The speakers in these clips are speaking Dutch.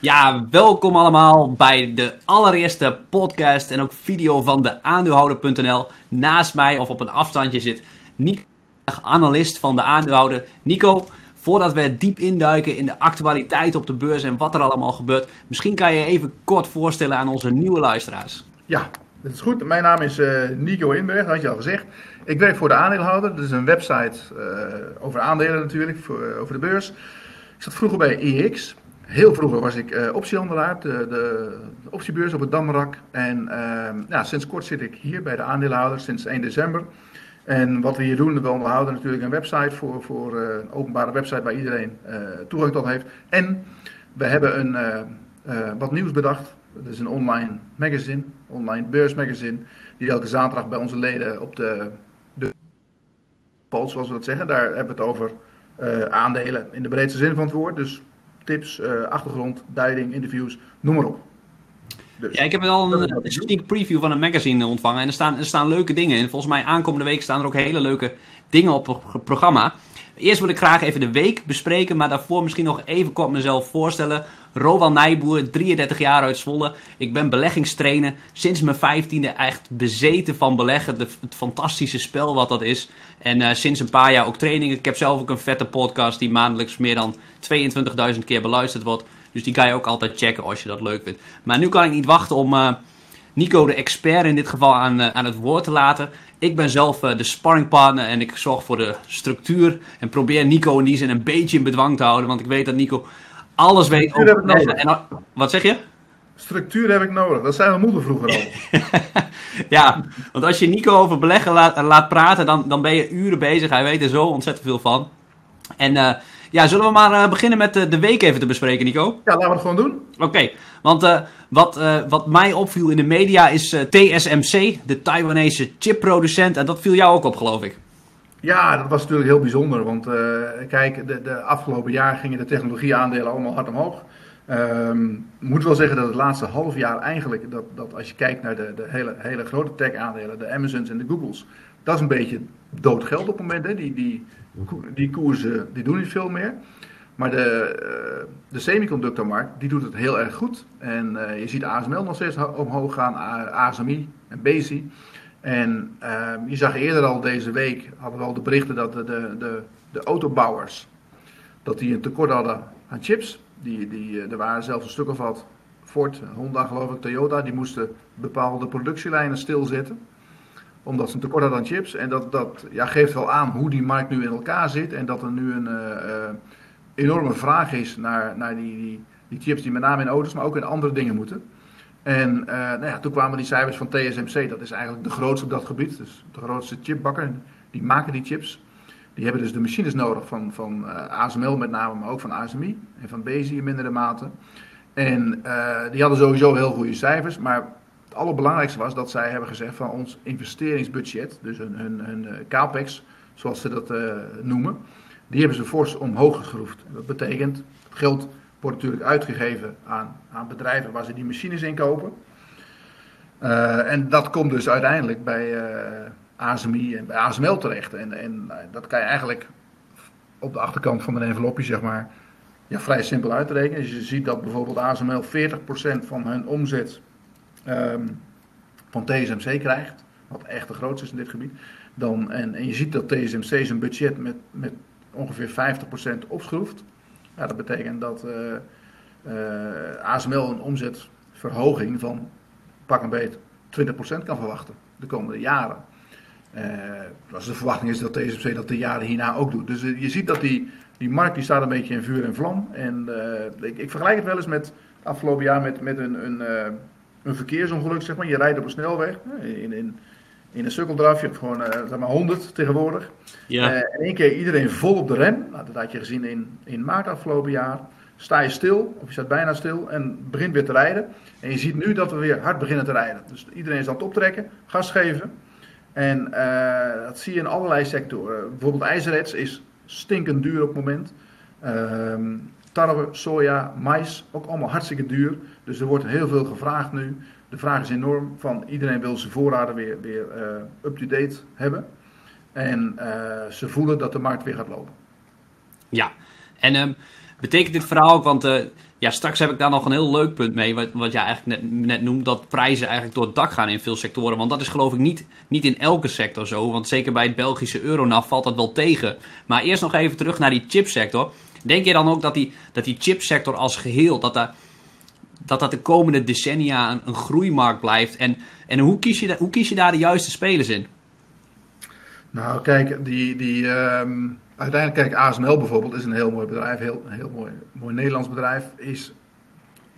Ja, welkom allemaal bij de allereerste podcast en ook video van de aandeelhouder.nl. Naast mij of op een afstandje zit Nico, analist van de aandeelhouder. Nico, voordat we diep induiken in de actualiteit op de beurs en wat er allemaal gebeurt, misschien kan je even kort voorstellen aan onze nieuwe luisteraars. Ja, dat is goed. Mijn naam is uh, Nico Inberg, dat had je al gezegd. Ik werk voor de aandeelhouder. Dat is een website uh, over aandelen natuurlijk, voor, uh, over de beurs. Ik zat vroeger bij EX. Heel vroeger was ik uh, optiehandelaar, de, de, optiebeurs op het Damrak. En ja, sinds kort zit ik hier bij de aandeelhouder, sinds 1 december. En wat we hier doen, we onderhouden natuurlijk een website voor, voor een openbare website waar iedereen toegang tot heeft. En we hebben een, wat nieuws bedacht. Dat is een online magazine, online beursmagazine, die elke zaterdag bij onze leden op de, de zoals we dat zeggen. Daar hebben we het over aandelen in de breedste zin van het woord. Dus tips, uh, achtergrond, duiding, interviews, noem maar op. Dus, ja, ik heb wel een, een sneak preview van een magazine ontvangen en er staan, er staan leuke dingen in. Volgens mij aankomende week staan er ook hele leuke dingen op het programma. Eerst wil ik graag even de week bespreken, maar daarvoor misschien nog even kort mezelf voorstellen. Rowan Nijboer, 33 jaar uit Zwolle. Ik ben beleggingstrainer. Sinds mijn 15e echt bezeten van beleggen. Het fantastische spel wat dat is. En uh, sinds een paar jaar ook trainingen. Ik heb zelf ook een vette podcast die maandelijks meer dan 22.000 keer beluisterd wordt. Dus die kan je ook altijd checken als je dat leuk vindt. Maar nu kan ik niet wachten om uh, Nico, de expert in dit geval, aan, uh, aan het woord te laten. Ik ben zelf de sparringpartner en ik zorg voor de structuur. En probeer Nico in die zin een beetje in bedwang te houden. Want ik weet dat Nico alles weet over beleggen. En, wat zeg je? Structuur heb ik nodig. Dat zijn we moeder vroeger al. ja, want als je Nico over beleggen laat, laat, praten, dan, dan ben je uren bezig. Hij weet er zo ontzettend veel van. En uh, ja, zullen we maar uh, beginnen met de, de week even te bespreken, Nico? Ja, laten we het gewoon doen. Oké, okay, want wat, wat mij opviel in de media is TSMC, de Taiwanese chipproducent. En dat viel jou ook op, geloof ik. Ja, dat was natuurlijk heel bijzonder. Want uh, kijk, de, de, afgelopen jaar gingen de technologieaandelen allemaal hard omhoog. Ik moet wel zeggen dat het laatste half jaar eigenlijk, dat, dat als je kijkt naar de, de hele, hele grote tech-aandelen, de Amazons en de Googles, dat is een beetje dood geld op het moment. Hè. Die, die, die koersen die doen niet veel meer. Maar de, uh, de semiconductormarkt die doet het heel erg goed. En uh, je ziet ASML nog steeds omhoog gaan, ASMI en BESI. En uh, je zag eerder al deze week, hadden we al de berichten dat de, de, de, de autobouwers, dat die een tekort hadden aan chips. Die, die, er waren zelfs een stuk of wat, Ford, Honda geloof ik, Toyota, die moesten bepaalde productielijnen stilzetten. Omdat ze een tekort hadden aan chips. En dat, dat ja, geeft wel aan hoe die markt nu in elkaar zit. En dat er nu een uh, uh, enorme vraag is naar, naar die, die, die chips die met name in auto's, maar ook in andere dingen moeten. En uh, nou ja, toen kwamen die cijfers van TSMC, dat is eigenlijk de grootste op dat gebied. Dus de grootste chipbakker, die maken die chips. Die hebben dus de machines nodig van, van uh, ASML met name, maar ook van ASMI en van Bezi in mindere mate. En uh, die hadden sowieso heel goede cijfers, maar het allerbelangrijkste was dat zij hebben gezegd van ons investeringsbudget, dus hun, hun, hun capex, zoals ze dat noemen, die hebben ze fors omhoog geschroefd. Dat betekent, geld wordt natuurlijk uitgegeven aan, aan bedrijven waar ze die machines in kopen. Uh, en dat komt dus uiteindelijk bij uh, ASMI en bij ASML terecht. En, en uh, dat kan je eigenlijk op de achterkant van een envelopje, zeg maar, ja, vrij simpel uitrekenen. Je ziet dat bijvoorbeeld ASML 40% van hun omzet um, van TSMC krijgt. Wat echt de grootste is in dit gebied. Dan, en, en je ziet dat TSMC zijn budget met, met ongeveer 50% opschroeft. Ja, dat betekent dat uh, uh, ASML een omzetverhoging van pak een beet 20% kan verwachten de komende jaren. Uh, de verwachting is dat TSMC dat de jaren hierna ook doet. Dus je ziet dat die, die markt die staat een beetje in vuur en vlam. En ik, ik, vergelijk het wel eens met afgelopen jaar met, met een, een, een verkeersongeluk. Zeg maar. Je rijdt op een snelweg in, in, in een sukkeldraf. Je hebt gewoon uh, zeg maar 100 tegenwoordig. Ja. Uh, in één keer iedereen vol op de rem. Nou, dat had je gezien in, in maart afgelopen jaar. Sta je stil, of je staat bijna stil en begint weer te rijden. En je ziet nu dat we weer hard beginnen te rijden. Dus iedereen is aan het optrekken, gas geven. En uh, dat zie je in allerlei sectoren. bijvoorbeeld ijzererts is stinkend duur op het moment. Ehm, tarwe, soja, mais, ook allemaal hartstikke duur. Dus er wordt heel veel gevraagd nu. De vraag is enorm van iedereen wil zijn voorraden weer, weer uh, up-to-date hebben. En uh, ze voelen dat de markt weer gaat lopen. Ja, en um, betekent dit verhaal ook, want uh, ja, straks heb ik daar nog een heel leuk punt mee, wat, wat jij eigenlijk net, net noemt, dat prijzen eigenlijk door het dak gaan in veel sectoren. Want dat is geloof ik niet, niet in elke sector zo, want zeker bij het Belgische Euronaf valt dat wel tegen. Maar eerst nog even terug naar die chipsector. Denk je dan ook dat die, dat die chipsector als geheel, dat daar dat dat de komende decennia een, een groeimarkt blijft. En, en hoe, kies je hoe kies je daar de juiste spelers in? Nou, kijk, die, die, ehm, uiteindelijk, kijk, ASML bijvoorbeeld is een heel mooi bedrijf, heel, heel mooi, mooi Nederlands bedrijf, is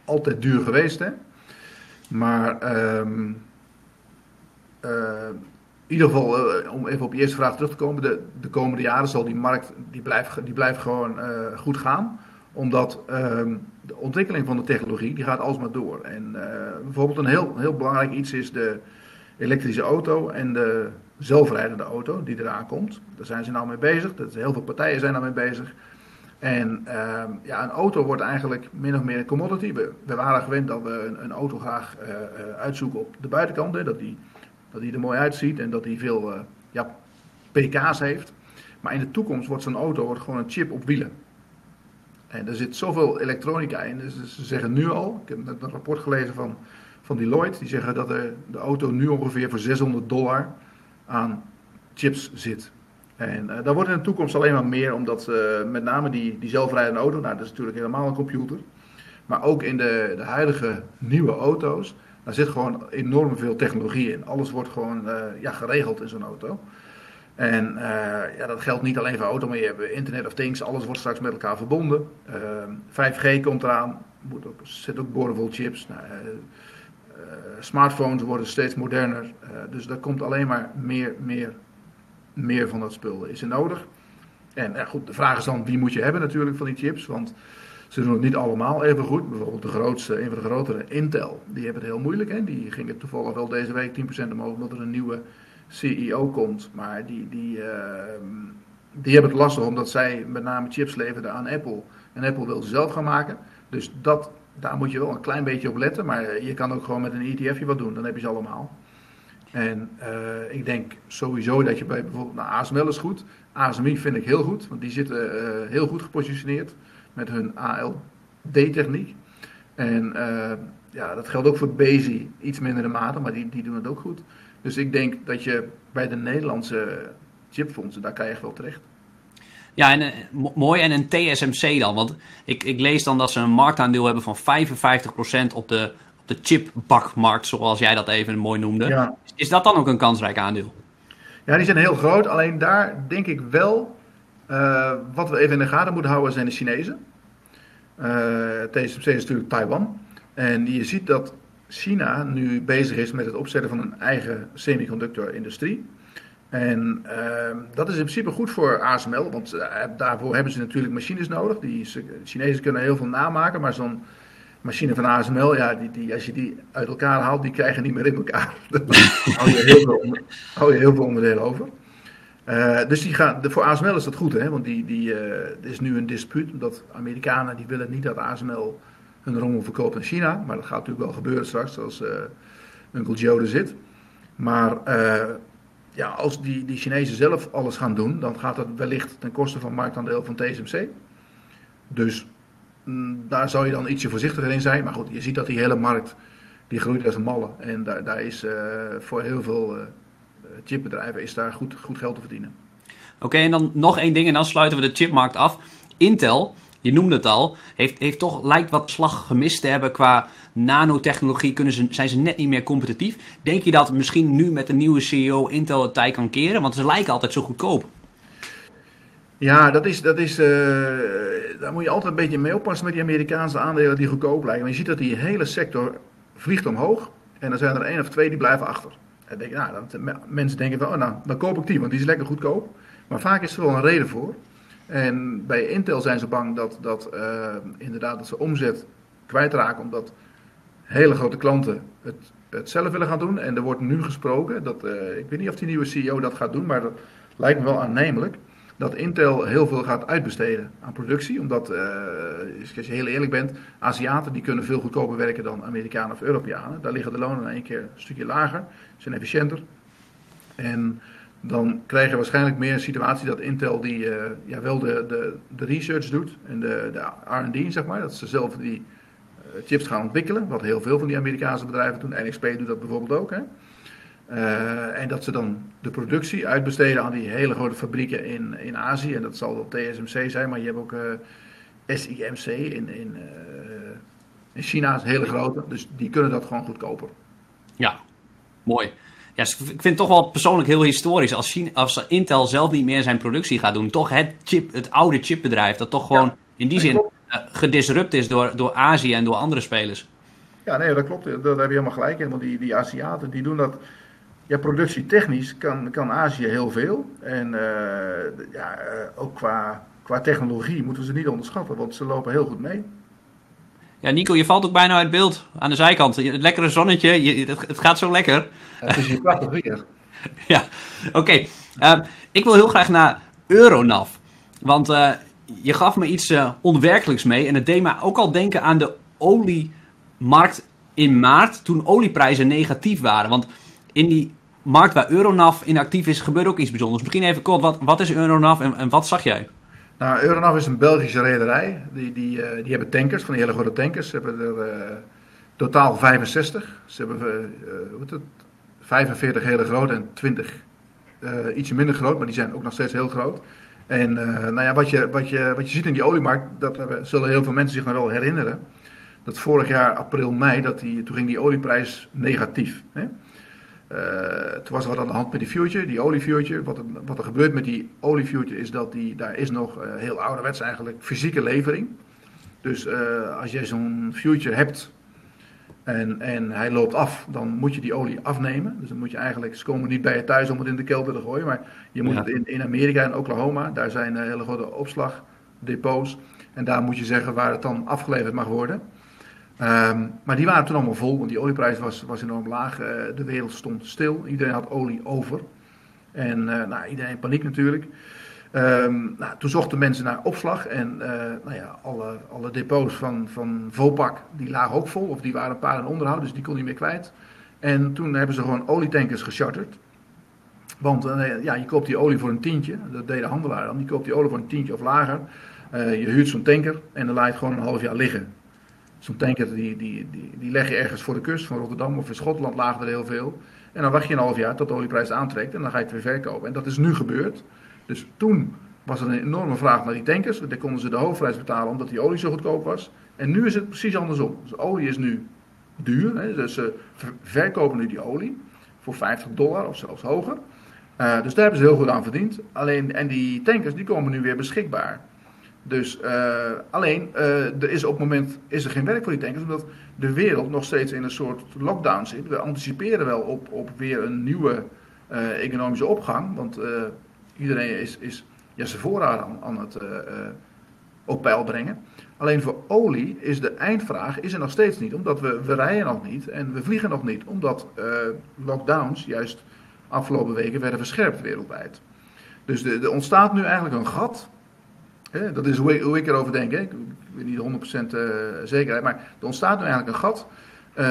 altijd duur geweest, hè. Maar um, in ieder geval, uh, om even op je eerste vraag terug te komen, de, de komende jaren zal die markt, die blijft, die blijft gewoon uh, goed gaan omdat um, de ontwikkeling van de technologie die gaat alsmaar door. En uh, bijvoorbeeld een heel, heel belangrijk iets is de elektrische auto en de zelfrijdende auto die eraan komt. Daar zijn ze nou mee bezig. Dat, heel veel partijen zijn daarmee bezig. En uh, ja, een auto wordt eigenlijk min of meer een commodity. We, we waren gewend dat we een, auto graag uh, uitzoeken op de buitenkant. Dat, die, dat die er mooi uitziet en dat die veel ja, pk's heeft. Maar in de toekomst wordt zo'n auto gewoon een chip op wielen. En er zit zoveel elektronica in. Dus ze zeggen nu al, ik heb net een rapport gelezen van, van Deloitte, die zeggen dat de, de auto nu ongeveer voor 600 dollar aan chips zit. En uh, dat wordt in de toekomst alleen maar meer, omdat uh, met name die, die zelfrijdende auto, nou dat is natuurlijk helemaal een computer. Maar ook in de, de huidige nieuwe auto's, daar zit gewoon enorm veel technologie in. Alles wordt gewoon uh, ja, geregeld in zo'n auto. En uh, ja, dat geldt niet alleen voor auto, maar je hebt Internet of Things, alles wordt straks met elkaar verbonden. Uh, 5G komt eraan, moet ook, zit ook boordevol chips. Nou, uh, smartphones worden steeds moderner, dus daar komt alleen maar meer, meer, meer van dat spul is er nodig. En goed, de vraag is dan wie moet je hebben natuurlijk van die chips, want ze doen het niet allemaal even goed. Bijvoorbeeld de grootste, een van de grotere, Intel, die hebben het heel moeilijk. Hè? Die gingen toevallig wel deze week 10% omhoog omdat er een nieuwe CEO komt. Maar die, die, uh, die hebben het lastig omdat zij met name chips leverden aan Apple. En Apple wil ze zelf gaan maken. Dus dat, daar moet je wel een klein beetje op letten. Maar je kan ook gewoon met een ETFje wat doen. Dan heb je ze allemaal. En uh, ik denk sowieso dat je bij bijvoorbeeld, nou ASML is goed. ASMI vind ik heel goed, want die zitten uh, heel goed gepositioneerd met hun ALD-techniek. En uh, ja, dat geldt ook voor Bezi, iets minder de mate, maar die, die doen het ook goed. Dus ik denk dat je bij de Nederlandse chipfondsen, daar kan je echt wel terecht. Ja, en, uh, mooi. En een TSMC dan. Want ik, ik lees dan dat ze een marktaandeel hebben van 55% op de, op de chipbakmarkt, zoals jij dat even mooi noemde. Ja. Is dat dan ook een kansrijk aandeel? Ja, die zijn heel groot. Alleen daar denk ik wel, uh, wat we even in de gaten moeten houden, zijn de Chinezen. Uh, TSMC is natuurlijk Taiwan. En je ziet dat China nu bezig is met het opzetten van een eigen semiconductor-industrie. En uh, dat is in principe goed voor ASML, want uh, daarvoor hebben ze natuurlijk machines nodig. Die Chinezen kunnen heel veel namaken, maar zo'n machine van ASML, ja, die, die, als je die uit elkaar haalt, die krijgen niet meer in elkaar. Dan hou je heel veel, onderdelen over. Uh, dus die gaan, de, voor ASML is dat goed, hè? want die, die, er is nu een dispuut, omdat Amerikanen die willen niet dat ASML een rommel verkoopt in China. Maar dat gaat natuurlijk wel gebeuren straks als uh, Uncle Joe er zit. Maar uh, ja, als die, die Chinezen zelf alles gaan doen, dan gaat dat wellicht ten koste van marktaandeel van TSMC. Dus mm, daar zou je dan ietsje voorzichtiger in zijn. Maar goed, je ziet dat die hele markt, die groeit als een malle. En daar, daar is uh, voor heel veel chipbedrijven is daar goed, goed geld te verdienen. Oké, en dan nog één ding en dan sluiten we de chipmarkt af. Intel je noemde het al, heeft, heeft toch, lijkt wat slag gemist te hebben qua nanotechnologie. Kunnen ze, zijn ze net niet meer competitief. Denk je dat misschien nu met de nieuwe CEO Intel het tij kan keren? Want ze lijken altijd zo goedkoop. Ja, dat is, dat is, uh, daar moet je altijd een beetje mee oppassen met die Amerikaanse aandelen die goedkoop lijken. Want je ziet dat die hele sector vliegt omhoog en dan zijn er één of twee die blijven achter. En denk, nou, mensen denken van, oh, nou, dan koop ik die, want die is lekker goedkoop. Maar vaak is er wel een reden voor. En bij Intel zijn ze bang dat, dat uh, inderdaad dat ze omzet kwijtraken omdat hele grote klanten het, het zelf willen gaan doen. En er wordt nu gesproken, dat, uh, ik weet niet of die nieuwe CEO dat gaat doen, maar dat lijkt me wel aannemelijk. Dat Intel heel veel gaat uitbesteden aan productie. Omdat, uh, als je heel eerlijk bent, Aziaten die kunnen veel goedkoper werken dan Amerikanen of Europeanen. Daar liggen de lonen in één keer een stukje lager, zijn efficiënter. En dan krijg je waarschijnlijk meer een situatie dat Intel die ja, wel de, de, de research doet en de, de R&D, zeg maar. Dat ze zelf die chips gaan ontwikkelen, wat heel veel van die Amerikaanse bedrijven doen. NXP doet dat bijvoorbeeld ook. Hè. Uh, en dat ze dan de productie uitbesteden aan die hele grote fabrieken in, in Azië. En dat zal wel TSMC zijn, maar je hebt ook SIMC in, in, in China, is een hele grote. Dus die kunnen dat gewoon goedkoper. Ja, mooi. Ja, ik vind het toch wel persoonlijk heel historisch. Als, China, als Intel zelf niet meer zijn productie gaat doen, toch het, chip, het oude chipbedrijf, dat toch gewoon in die zin gedisrupt is door, door Azië en door andere spelers. Ja, nee, dat klopt. Dat heb je helemaal gelijk. Want die, die Aziaten die doen dat ja, productietechnisch kan, kan Azië heel veel. En uh, ja, uh, ook qua, qua technologie moeten we ze niet onderschatten, want ze lopen heel goed mee. Ja, Nico, je valt ook bijna uit beeld aan de zijkant. Het lekkere zonnetje, je, het, het, gaat zo lekker. het is hier prachtig weer. ja, oké. Okay. Uh, ik wil heel graag naar Euronav. Want je gaf me iets onwerkelijks mee. En het deed me ook al denken aan de oliemarkt in maart, toen olieprijzen negatief waren. Want in die markt waar Euronav in actief is, gebeurt ook iets bijzonders. Misschien even kort, wat, wat is Euronav en, en wat zag jij? Nou, Euronav is een Belgische rederij. Die, die, uh, die hebben tankers, van die hele grote tankers. Ze hebben er uh, totaal 65. Ze hebben uh, wat het, 45 hele grote en 20 ietsje minder groot, maar die zijn ook nog steeds heel groot. En nou ja, wat, je, wat, je, wat je ziet in die oliemarkt, dat zullen heel veel mensen zich nog wel herinneren. Dat vorig jaar, april, mei, dat die, toen ging die olieprijs negatief. Hè? Uh, toen was er wat aan de hand met die future, die oliefuture. Wat, wat er gebeurt met die oliefuture is dat die, daar is nog uh, heel ouderwets eigenlijk fysieke levering. Dus uh, als jij zo'n future hebt en, en hij loopt af, dan moet je die olie afnemen. Dus dan moet je eigenlijk, ze komen niet bij je thuis om het in de kelder te gooien. Maar je moet ja. het in, in Amerika en Oklahoma, daar zijn hele grote opslagdepots. En daar moet je zeggen waar het dan afgeleverd mag worden. Um, maar die waren toen allemaal vol, want die olieprijs was, was enorm laag. Uh, de wereld stond stil, iedereen had olie over. En uh, nou, iedereen paniek natuurlijk. Um, nou, toen zochten mensen naar opslag en uh, nou ja, alle, alle depots van, van die lagen ook vol, of die waren een paar in onderhoud, dus die kon niet meer kwijt. En toen hebben ze gewoon olietankers gecharterd. Want ja, je koopt die olie voor een tientje, dat deed de handelaar die koopt die olie voor een tientje of lager. je huurt zo'n tanker en dan laat je het gewoon een half jaar liggen. Zo'n tanker die, die, die, die leg je ergens voor de kust van Rotterdam of in Schotland lagen er heel veel. En dan wacht je een half jaar tot de olieprijs aantrekt en dan ga je het weer verkopen. En dat is nu gebeurd. Dus toen was er een enorme vraag naar die tankers. Daar konden ze de hoofdprijs betalen omdat die olie zo goedkoop was. En nu is het precies andersom. Dus olie is nu duur. Hè? Dus ze verkopen nu die olie voor 50 dollar of zelfs hoger. Uh, dus daar hebben ze heel goed aan verdiend. Alleen, en die tankers die komen nu weer beschikbaar. Dus uh, alleen, uh, er is op het moment is er geen werk voor die tankers, omdat de wereld nog steeds in een soort lockdown zit. We anticiperen wel op, op weer een nieuwe uh, economische opgang, want iedereen is, is ja, zijn voorraad aan, aan het op peil brengen. Alleen voor olie is de eindvraag is er nog steeds niet, omdat we, we rijden nog niet en we vliegen nog niet, omdat lockdowns juist afgelopen weken werden verscherpt wereldwijd. Dus er ontstaat nu eigenlijk een gat dat is hoe ik, erover denk. Hè. Ik weet niet 100% uh, zekerheid. Maar er ontstaat nu eigenlijk een gat uh,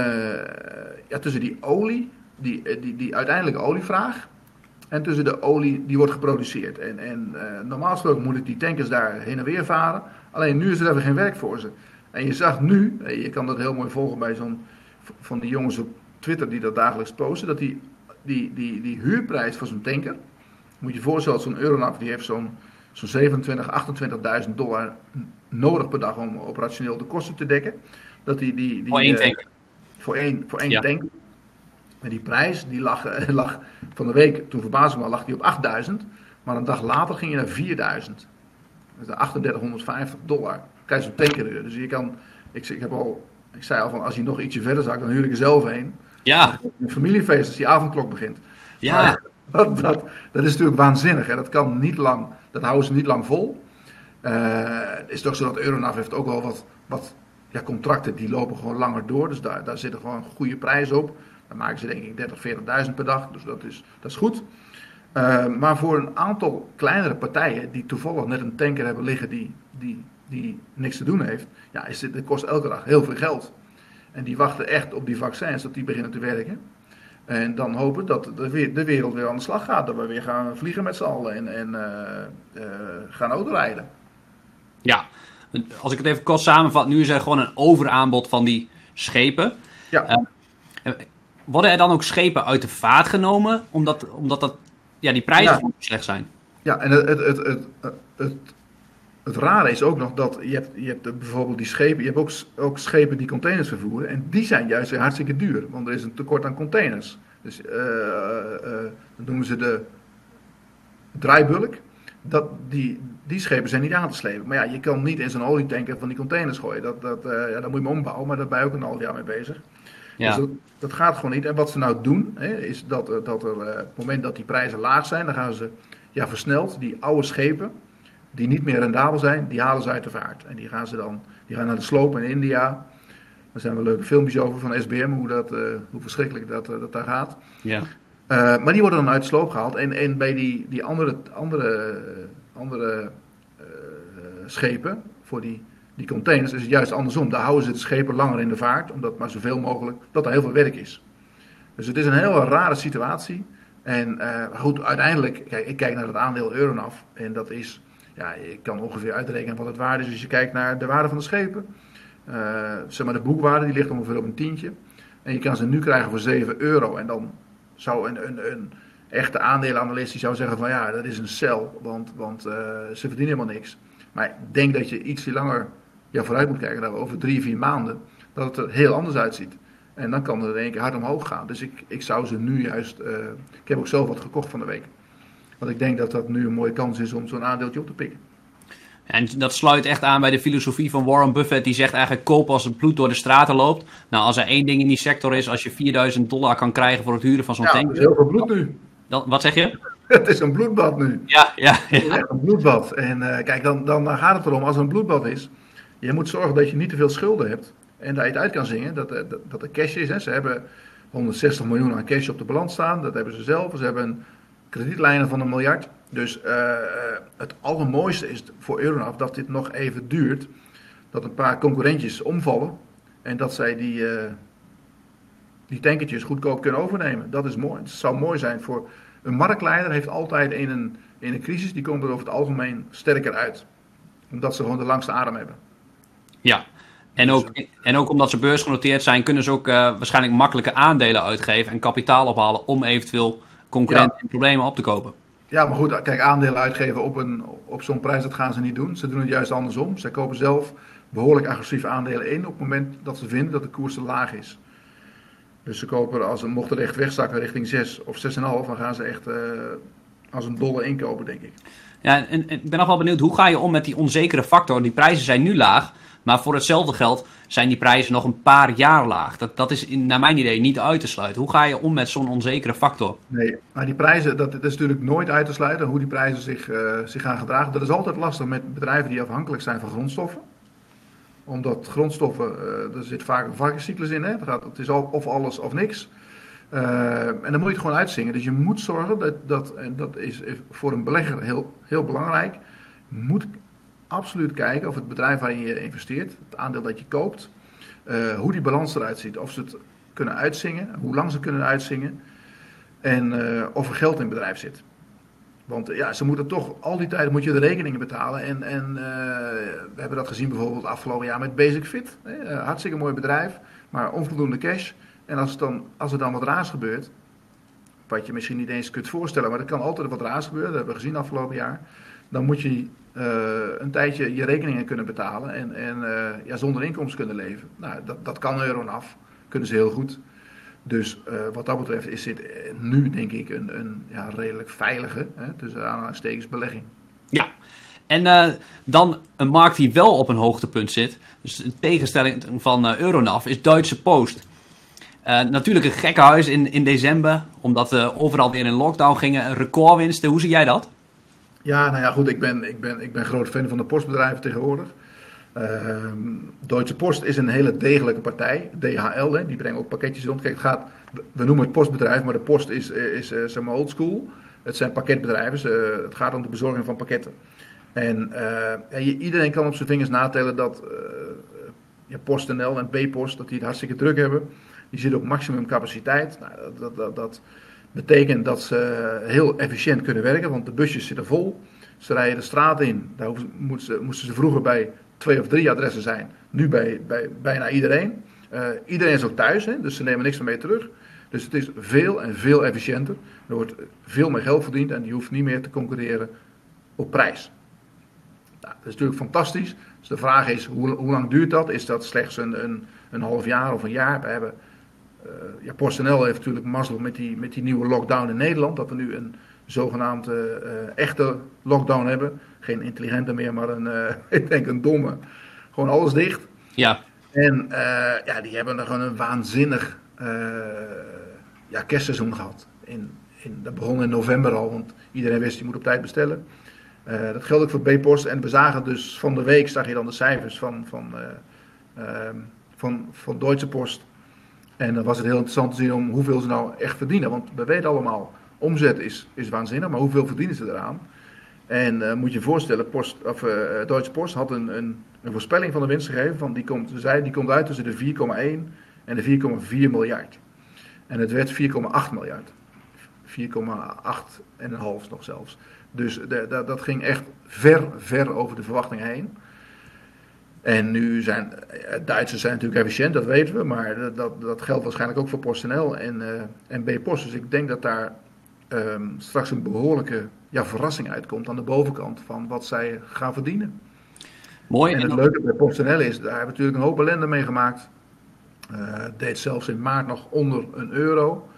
ja, tussen die olie, die, eh, die, die uiteindelijke olievraag. En tussen de olie die wordt geproduceerd. En, en normaal gesproken moeten die tankers daar heen en weer varen. Alleen nu is er even geen werk voor ze. En je zag nu, je kan dat heel mooi volgen bij zo'n van die jongens op Twitter die dat dagelijks posten, dat die, die, die, die huurprijs van zo'n tanker, moet je je voorstellen, zo'n Euronav die heeft zo'n zo'n 27, 28.000 dollar nodig per dag om operationeel de kosten te dekken. Dat die, die, die, voor één tank. voor één, voor één ja. tank. En die prijs die lag, lag van de week, toen verbaasde me lag die op 8000. Maar een dag later ging je naar 4000. Dat is 3850 dollar. Krijg je zo'n tanker. Dus je kan, ik, ik, heb al, ik zei al van als je nog ietsje verder zakt, dan huur ik er zelf heen. Ja. Een familiefeest als die avondklok begint. Ja. Maar, dat, dat, dat is natuurlijk waanzinnig. Hè? Dat kan niet lang dat houden ze niet lang vol. Uh, het is toch zo dat Euronav heeft ook wel wat, wat ja, contracten die lopen gewoon langer door. Dus daar, daar zitten gewoon goede prijzen op. Dan maken ze denk ik 30, 40.000 per dag. Dus dat is, dat is goed. Uh, maar voor een aantal kleinere partijen die toevallig net een tanker hebben liggen die, die, die niks te doen heeft, ja, is dit, het kost elke dag heel veel geld. En die wachten echt op die vaccins dat die beginnen te werken. En dan hopen dat de, de wereld weer aan de slag gaat. Dat we weer gaan vliegen met z'n allen en, en uh, uh, gaan autorijden. Ja, als ik het even kort samenvat, nu is er gewoon een overaanbod van die schepen. Ja. Uh, worden er dan ook schepen uit de vaart genomen, omdat, omdat dat, ja, die prijzen ja. slecht zijn? Ja, en het, het, het, het, het, rare is ook nog dat je hebt, je hebt bijvoorbeeld die schepen, je hebt ook, ook schepen die containers vervoeren. En die zijn juist hartstikke duur, want er is een tekort aan containers. Dus uh, uh, dat noemen ze de draaibulk. Dat, die, die schepen zijn niet aan te slepen. Maar ja, je kan niet in zo'n olietanker van die containers gooien. Dat, dat, uh, ja, dat moet je maar ombouwen, maar daar ben je ook een half jaar mee bezig. Ja. Dus dat, dat, gaat gewoon niet. En wat ze nou doen, hè, is dat, dat er op het moment dat die prijzen laag zijn, dan gaan ze ja, versneld die oude schepen, die niet meer rendabel zijn, die halen ze uit de vaart. En die gaan ze dan die gaan naar de sloop in India. Daar zijn wel leuke filmpjes over van SBM, hoe, dat, uh, hoe verschrikkelijk dat, uh, dat daar gaat. Ja. Uh, maar die worden dan uit de sloop gehaald. En, en bij die, die andere, andere, andere schepen, voor die, die containers, is het juist andersom. Daar houden ze de schepen langer in de vaart, omdat maar zoveel mogelijk, dat er heel veel werk is. Dus het is een hele rare situatie. En goed, uiteindelijk, kijk, ik kijk naar het aandeel Euronaf. En dat is, ja, ik kan ongeveer uitrekenen wat het waarde is als je kijkt naar de waarde van de schepen. Uh, zeg maar de boekwaarde die ligt ongeveer op een tientje. En je kan ze nu krijgen voor 7 euro. En dan zou een, een, een echte aandelenanalist die zou zeggen van ja, dat is een cel, want, want uh, ze verdienen helemaal niks. Maar ik denk dat je iets langer ja, vooruit moet kijken, dat over drie, vier maanden, dat het er heel anders uitziet. En dan kan het in één keer hard omhoog gaan. Dus ik, ik zou ze nu juist, uh, ik heb ook zelf wat gekocht van de week. Want ik denk dat dat nu een mooie kans is om zo'n aandeeltje op te pikken. En dat sluit echt aan bij de filosofie van Warren Buffett. Die zegt eigenlijk koop als het bloed door de straten loopt. Nou, als er één ding in die sector is, als je 4000 dollar kan krijgen voor het huren van zo'n ja, tank. Het is heel veel bloed nu. Dan, wat zeg je? Het is een bloedbad nu. Ja, ja. ja. Het is echt een bloedbad. En uh, kijk, dan, dan gaat het erom, als er een bloedbad is, je moet zorgen dat je niet te veel schulden hebt. En dat je het uit kan zingen, dat, dat, dat er cash is. Hè. Ze hebben 160 miljoen aan cash op de balans staan. Dat hebben ze zelf. Ze hebben kredietlijnen van een miljard. Dus uh, het allermooiste is voor Euronaf dat dit nog even duurt. Dat een paar concurrentjes omvallen. En dat zij die, uh, die tankertjes goedkoop kunnen overnemen. Dat is mooi. Het zou mooi zijn voor... Een marktleider heeft altijd in een, in een crisis, die komt er over het algemeen sterker uit. Omdat ze gewoon de langste adem hebben. Ja, en ook, en ook omdat ze beursgenoteerd zijn, kunnen ze ook uh, waarschijnlijk makkelijke aandelen uitgeven en kapitaal ophalen om eventueel concurrenten ja. en problemen op te kopen. Ja, maar goed, kijk, aandelen uitgeven op, een, op zo'n prijs, dat gaan ze niet doen. Ze doen het juist andersom. Ze kopen zelf behoorlijk agressief aandelen in op het moment dat ze vinden dat de koers te laag is. Dus ze kopen, als ze mochten echt wegzakken richting 6 of 6,5, dan gaan ze echt uh, als een dolle inkopen, denk ik. Ja, en, en ik ben nog wel benieuwd, hoe ga je om met die onzekere factor? Die prijzen zijn nu laag, maar voor hetzelfde geld zijn die prijzen nog een paar jaar laag. Dat, dat is in, naar mijn idee niet uit te sluiten. Hoe ga je om met zo'n onzekere factor? Nee, maar die prijzen, dat, dat, is natuurlijk nooit uit te sluiten. Hoe die prijzen zich, uh, zich gaan gedragen. Dat is altijd lastig met bedrijven die afhankelijk zijn van grondstoffen. Omdat grondstoffen, uh, er zit vaak een varkenscyclus in. Hè? Het, is al, of alles of niks. Uh, en dan moet je het gewoon uitzingen. Dus je moet zorgen dat, dat en dat is voor een belegger heel, heel belangrijk, moet absoluut kijken of het bedrijf waarin je investeert, het aandeel dat je koopt, uh, hoe die balans eruit ziet. Of ze het kunnen uitzingen, hoe lang ze kunnen uitzingen en uh, of er geld in het bedrijf zit. Want ja, ze moeten toch, al die tijd moet je de rekeningen betalen. En, en uh, we hebben dat gezien bijvoorbeeld afgelopen jaar met Basic Fit. Hè? Hartstikke mooi bedrijf, maar onvoldoende cash. En als, het dan, als er dan wat raars gebeurt, wat je misschien niet eens kunt voorstellen, maar er kan altijd wat raars gebeuren, dat hebben we gezien afgelopen jaar. Dan moet je een tijdje je rekeningen kunnen betalen en, en uh, ja, zonder inkomsten kunnen leven. Nou, dat, dat kan Euronaf, kunnen ze heel goed. Dus uh, wat dat betreft is dit nu denk ik een, een ja, redelijk veilige, hè, tussen aanhalingstekens, belegging. Ja, en dan een markt die wel op een hoogtepunt zit, dus in tegenstelling van Euronaf, is Duitse Post. Uh, natuurlijk een gekke huis in, in december, omdat we uh, overal weer in lockdown gingen. Recordwinsten, hoe zie jij dat? Ja, nou ja, goed, ik ben, ik ben, ik ben groot fan van de postbedrijven tegenwoordig. Uh, Deutsche Post is een hele degelijke partij, DHL, hè, die brengen ook pakketjes rond. Kijk, het gaat, we noemen het postbedrijf, maar de post is, is, is zeg maar old school. Het zijn pakketbedrijven, het gaat om de bezorging van pakketten. En, je, iedereen kan op zijn vingers natellen dat ja, PostNL en B-Post, dat die het hartstikke druk hebben. Die zitten op maximum capaciteit. Nou, dat, dat, dat, betekent dat ze heel efficiënt kunnen werken, want de busjes zitten vol. Ze rijden de straat in. Daar moesten ze, moesten ze vroeger bij twee of drie adressen zijn. Nu bij, bij bijna iedereen. Uh, iedereen is ook thuis, hè, dus ze nemen niks meer mee terug. Dus het is veel en veel efficiënter. Er wordt veel meer geld verdiend en je hoeft niet meer te concurreren op prijs. Nou, dat is natuurlijk fantastisch. Dus de vraag is, hoe, hoe lang duurt dat? Is dat slechts een, een, een half jaar of een jaar? We hebben, ja, PostNL heeft natuurlijk mazzel met die, met die nieuwe lockdown in Nederland. Dat we nu een zogenaamde uh, echte lockdown hebben. Geen intelligente meer, maar een, uh, ik denk een domme. Gewoon alles dicht. Ja. En ja, die hebben er gewoon een waanzinnig ja, kerstseizoen gehad. In, in, dat begon in november al, want iedereen wist je moet op tijd bestellen. Uh, dat geldt ook voor B-Post. En we zagen dus van de week, zag je dan de cijfers van, van, uh, uh, van, van Deutsche Post. En dan was het heel interessant te zien om hoeveel ze nou echt verdienen. Want we weten allemaal, omzet is, is waanzinnig, maar hoeveel verdienen ze eraan? En moet je je voorstellen, Post, of, Deutsche Post had een, een, een, voorspelling van de winst gegeven. Van die komt, ze zei, die komt uit tussen de 4,1 en de 4,4 miljard. En het werd 4,8 miljard. 4,8 en een half nog zelfs. Dus de, dat ging echt ver, ver over de verwachting heen. En nu zijn Duitsers zijn natuurlijk efficiënt, dat weten we, maar dat, dat geldt waarschijnlijk ook voor PostNL en, uh, en B-Post. Dus ik denk dat daar um, straks een behoorlijke ja, verrassing uitkomt aan de bovenkant van wat zij gaan verdienen. Mooi. En het leuke bij PostNL is, daar hebben we natuurlijk een hoop ellende mee gemaakt. Uh, deed zelfs in maart nog onder een euro.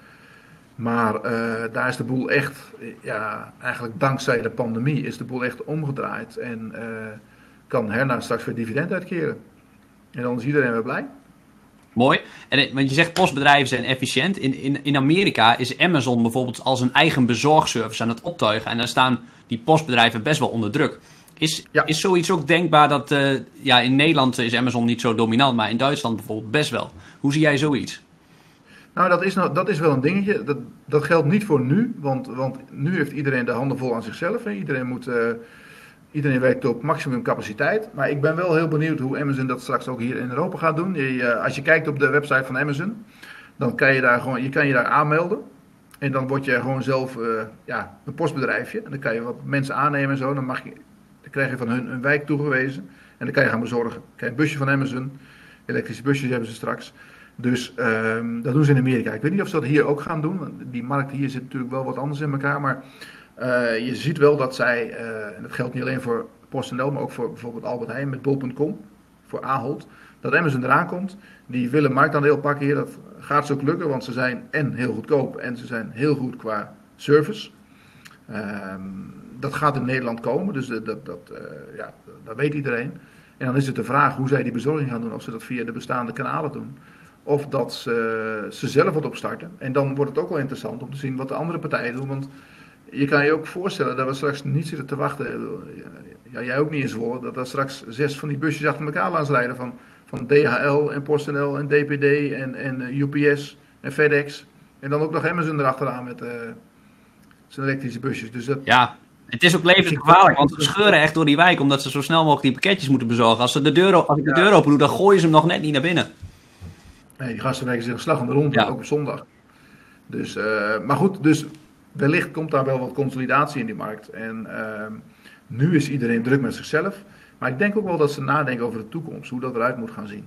Maar uh, daar is de boel echt, ja, eigenlijk dankzij de pandemie, is de boel echt omgedraaid. En kan Herna straks weer dividend uitkeren. En dan is iedereen weer blij. Mooi. En, want je zegt postbedrijven zijn efficiënt. In, in, in Amerika is Amazon bijvoorbeeld als een eigen bezorgservice aan het optuigen. En daar staan die postbedrijven best wel onder druk. Is, ja. is zoiets ook denkbaar dat, uh, ja, in Nederland is Amazon niet zo dominant, maar in Duitsland bijvoorbeeld best wel. Hoe zie jij zoiets? Nou, dat is, nou, dat is wel een dingetje. Dat, dat geldt niet voor nu, want, want nu heeft iedereen de handen vol aan zichzelf. Hè. Iedereen, moet, uh, iedereen werkt op maximum capaciteit. Maar ik ben wel heel benieuwd hoe Amazon dat straks ook hier in Europa gaat doen. Je, uh, als je kijkt op de website van Amazon, dan kan je daar gewoon, je kan je daar aanmelden. En dan word je gewoon zelf uh, ja, een postbedrijfje. En dan kan je wat mensen aannemen en zo. Dan, mag je, dan krijg je van hun een wijk toegewezen. En dan kan je gaan bezorgen. Dan krijg je een busje van Amazon. Elektrische busjes hebben ze straks. Dus um, dat doen ze in Amerika. Ik weet niet of ze dat hier ook gaan doen. Want die markt hier zit natuurlijk wel wat anders in elkaar. Maar uh, je ziet wel dat zij, uh, en dat geldt niet alleen voor PostNL, maar ook voor bijvoorbeeld Albert Heijn met bol.com, voor Ahold, dat Amazon eraan komt. Die willen marktaandeel pakken hier. Dat gaat ze ook lukken, want ze zijn en heel goedkoop en ze zijn heel goed qua service. Um, dat gaat in Nederland komen, dus dat, dat, uh, ja, dat weet iedereen. En dan is het de vraag hoe zij die bezorging gaan doen, of ze dat via de bestaande kanalen doen of dat ze, ze zelf wat opstarten. En dan wordt het ook wel interessant om te zien wat de andere partijen doen. Want je kan je ook voorstellen dat we straks niet zitten te wachten. Ja, jij ook niet eens voor. Dat er straks zes van die busjes achter elkaar laten rijden. Van, van DHL en PostNL en DPD en, en eh, UPS en FedEx. En dan ook nog Amazon erachteraan met uh, zijn elektrische busjes. Dus dat, ja, het is ook levensgevaarlijk, want ze scheuren echt door die wijk omdat ze zo snel mogelijk die pakketjes moeten bezorgen. Als, ze de deur, als ik de deur open doe, dan gooien ze hem nog net niet naar binnen. Nee, die gasten werken zich slag aan de rond, ja. ook op zondag. Dus, uh, maar goed, dus wellicht komt daar wel wat consolidatie in die markt. En uh, nu is iedereen druk met zichzelf. Maar ik denk ook wel dat ze nadenken over de toekomst, hoe dat eruit moet gaan zien.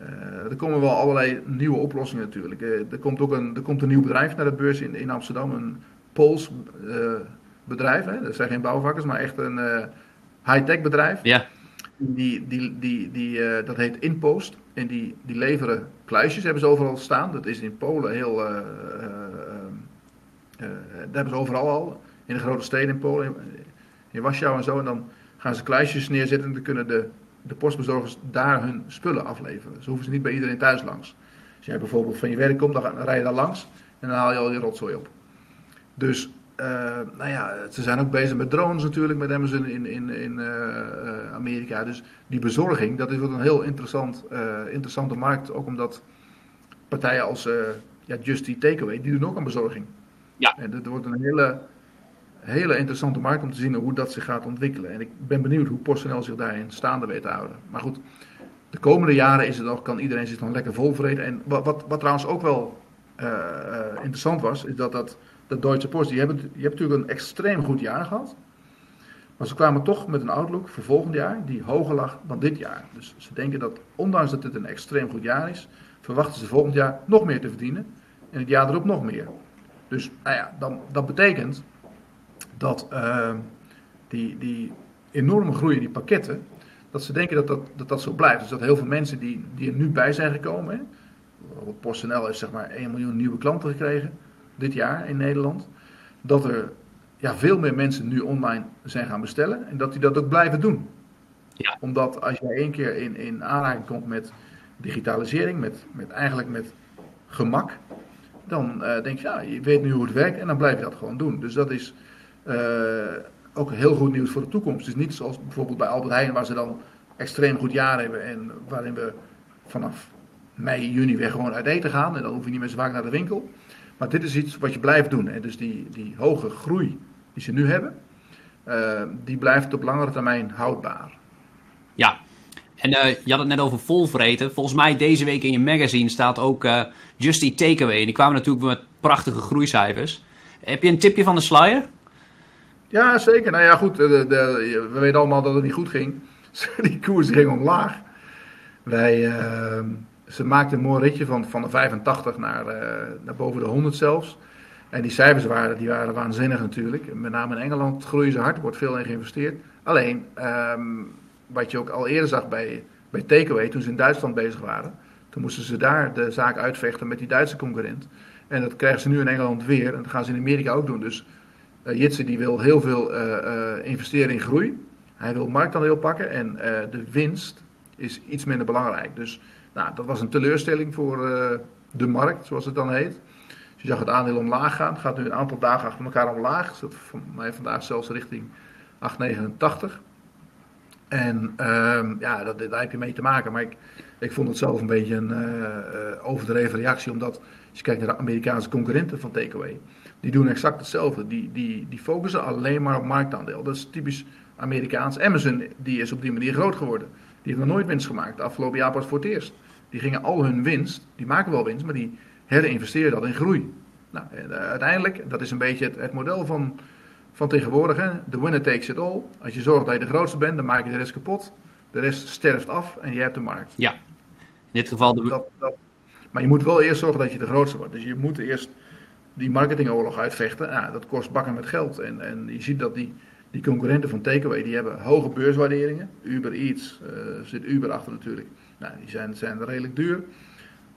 Uh, er komen wel allerlei nieuwe oplossingen natuurlijk. Uh, er, komt ook een, er komt een nieuw bedrijf naar de beurs in, in Amsterdam, een Pools bedrijf. Hè? Dat zijn geen bouwvakkers, maar echt een high-tech bedrijf. Ja. Die, die, die, die, dat heet Inpost. En die, die leveren kluisjes, hebben ze overal staan. Dat is in Polen heel. Uh, daar hebben ze overal al. In de grote steden in Polen, in, Warschau en zo. En dan gaan ze kluisjes neerzetten en dan kunnen de, de postbezorgers daar hun spullen afleveren. Ze hoeven ze niet bij iedereen thuis langs. Als jij bijvoorbeeld van je werk komt, dan rij je daar langs en dan haal je al je rotzooi op. Dus uh, nou ja, ze zijn ook bezig met drones natuurlijk, met Amazon in, in, in Amerika. Dus die bezorging, dat is een heel interessant, interessante markt. Ook omdat partijen als ja, Just Eat Takeaway, die doen ook aan bezorging. Ja. En dat wordt een hele, hele interessante markt om te zien hoe dat zich gaat ontwikkelen. En ik ben benieuwd hoe PostNL zich daarin staande weet te houden. Maar goed, de komende jaren is het nog, kan iedereen zich dan lekker volvreten. En wat, wat, wat trouwens ook wel uh, interessant was, is dat, dat de Deutsche Post, die hebben, die hebben natuurlijk een extreem goed jaar gehad. Maar ze kwamen toch met een outlook voor volgend jaar die hoger lag dan dit jaar. Dus ze denken dat ondanks dat dit een extreem goed jaar is, verwachten ze volgend jaar nog meer te verdienen. En het jaar erop nog meer. Dus nou ja, dan, dat betekent dat uh, die, die enorme groei in die pakketten, dat ze denken dat dat, dat, dat zo blijft. Dus dat heel veel mensen die, die er nu bij zijn gekomen, PostNL heeft zeg maar 1 miljoen nieuwe klanten gekregen dit jaar in Nederland, dat er ja, veel meer mensen nu online zijn gaan bestellen en dat die dat ook blijven doen. Ja. Omdat als jij één keer in, in aanraking komt met digitalisering, met, met eigenlijk met gemak, dan uh, denk je, ja, je weet nu hoe het werkt en dan blijf je dat gewoon doen. Dus dat is uh, ook heel goed nieuws voor de toekomst. Het is niet zoals bijvoorbeeld bij Albert Heijn, waar ze dan extreem goed jaar hebben en waarin we vanaf mei, juni weer gewoon uit eten gaan en dan hoef je niet meer zo vaak naar de winkel. Maar dit is iets wat je blijft doen. En dus die, die hoge groei die ze nu hebben, uh, die blijft op langere termijn houdbaar. En uh, je had het net over volvreten. Volgens mij deze week in je magazine staat ook uh, Just Eat Takeaway. Die kwamen natuurlijk met prachtige groeicijfers. Heb je een tipje van de slyer? Ja, zeker. Nou ja, goed. De, we weten allemaal dat het niet goed ging. Die koers ging omlaag. Wij, uh, ze maakten een mooi ritje van, van de 85 naar, naar boven de 100 zelfs. En die cijfers waren, die waren waanzinnig natuurlijk. Met name in Engeland groeien ze hard, er wordt veel in geïnvesteerd. Alleen, um, wat je ook al eerder zag bij, bij Takeaway, toen ze in Duitsland bezig waren, toen moesten ze daar de zaak uitvechten met die Duitse concurrent. En dat krijgen ze nu in Engeland weer en dat gaan ze in Amerika ook doen. Dus uh, Jitse die wil heel veel uh, uh, investeren in groei. Hij wil marktaandeel pakken en de winst is iets minder belangrijk. Dus nou, dat was een teleurstelling voor de markt, zoals het dan heet. Dus je zag het aandeel omlaag gaan. Het gaat nu een aantal dagen achter elkaar omlaag. Voor mij vandaag zelfs richting 8,89. En ehm, ja, dat, daar heb je mee te maken. Maar ik, ik vond het zelf een beetje een uh, overdreven reactie. Omdat als je kijkt naar de Amerikaanse concurrenten van Takeaway. Die doen exact hetzelfde. Die, die, die focussen alleen maar op marktaandeel. Dat is typisch Amerikaans. Amazon die is op die manier groot geworden. Die heeft nog nooit winst gemaakt. De afgelopen jaar pas voor het eerst. Die gingen al hun winst, die maken wel winst, maar die herinvesteren dat in groei. Nou, uiteindelijk, dat is een beetje het, het model van, van tegenwoordig. Hè? The winner takes it all. Als je zorgt dat je de grootste bent, dan maak je de rest kapot. De rest sterft af en je hebt de markt. Ja, in dit geval de... Dat, dat, maar je moet wel eerst zorgen dat je de grootste wordt. Dus je moet eerst die marketingoorlog uitvechten. Ja, dat kost bakken met geld. En, en je ziet dat die, die concurrenten van Takeaway, die hebben hoge beurswaarderingen. Uber Eats, uh, zit Uber achter natuurlijk. Nou, die zijn, zijn redelijk duur.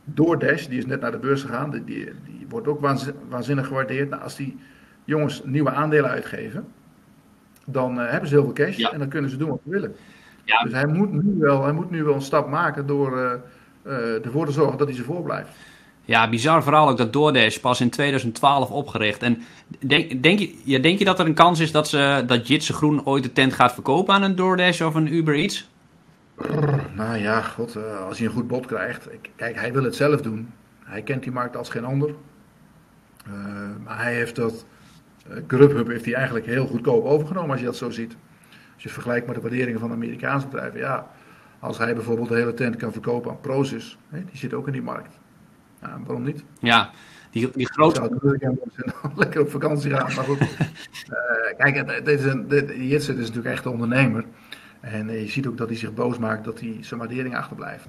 DoorDash, die is net naar de beurs gegaan, die, die, die wordt ook waanzinnig gewaardeerd. Nou, als die jongens nieuwe aandelen uitgeven, dan uh, hebben ze heel veel cash ja. en dan kunnen ze doen wat ze willen. Ja. Dus hij moet, nu wel, hij moet nu wel een stap maken door uh, uh, ervoor te zorgen dat hij ze voorblijft. Ja, bizar verhaal ook dat DoorDash pas in 2012 opgericht. En denk, denk, je, ja, denk je dat er een kans is dat, ze, dat Jitse Groen ooit de tent gaat verkopen aan een DoorDash of een Uber Eats? Nou ja, god, als hij een goed bod krijgt. Kijk, hij wil het zelf doen. Hij kent die markt als geen ander. Maar hij heeft dat. Uh, Grubhub heeft hij eigenlijk heel goedkoop overgenomen als je dat zo ziet. Als je vergelijkt met de waarderingen van Amerikaanse bedrijven. Ja, als hij bijvoorbeeld de hele tent kan verkopen aan Prozus, hè, die zit ook in die markt. Waarom niet? Ja, die, die grote... lekker op vakantie gaan, maar goed. uh, kijk, dit is een, dit, Jitsen is natuurlijk echt een ondernemer. En je ziet ook dat hij zich boos maakt dat hij zijn waardering achterblijft.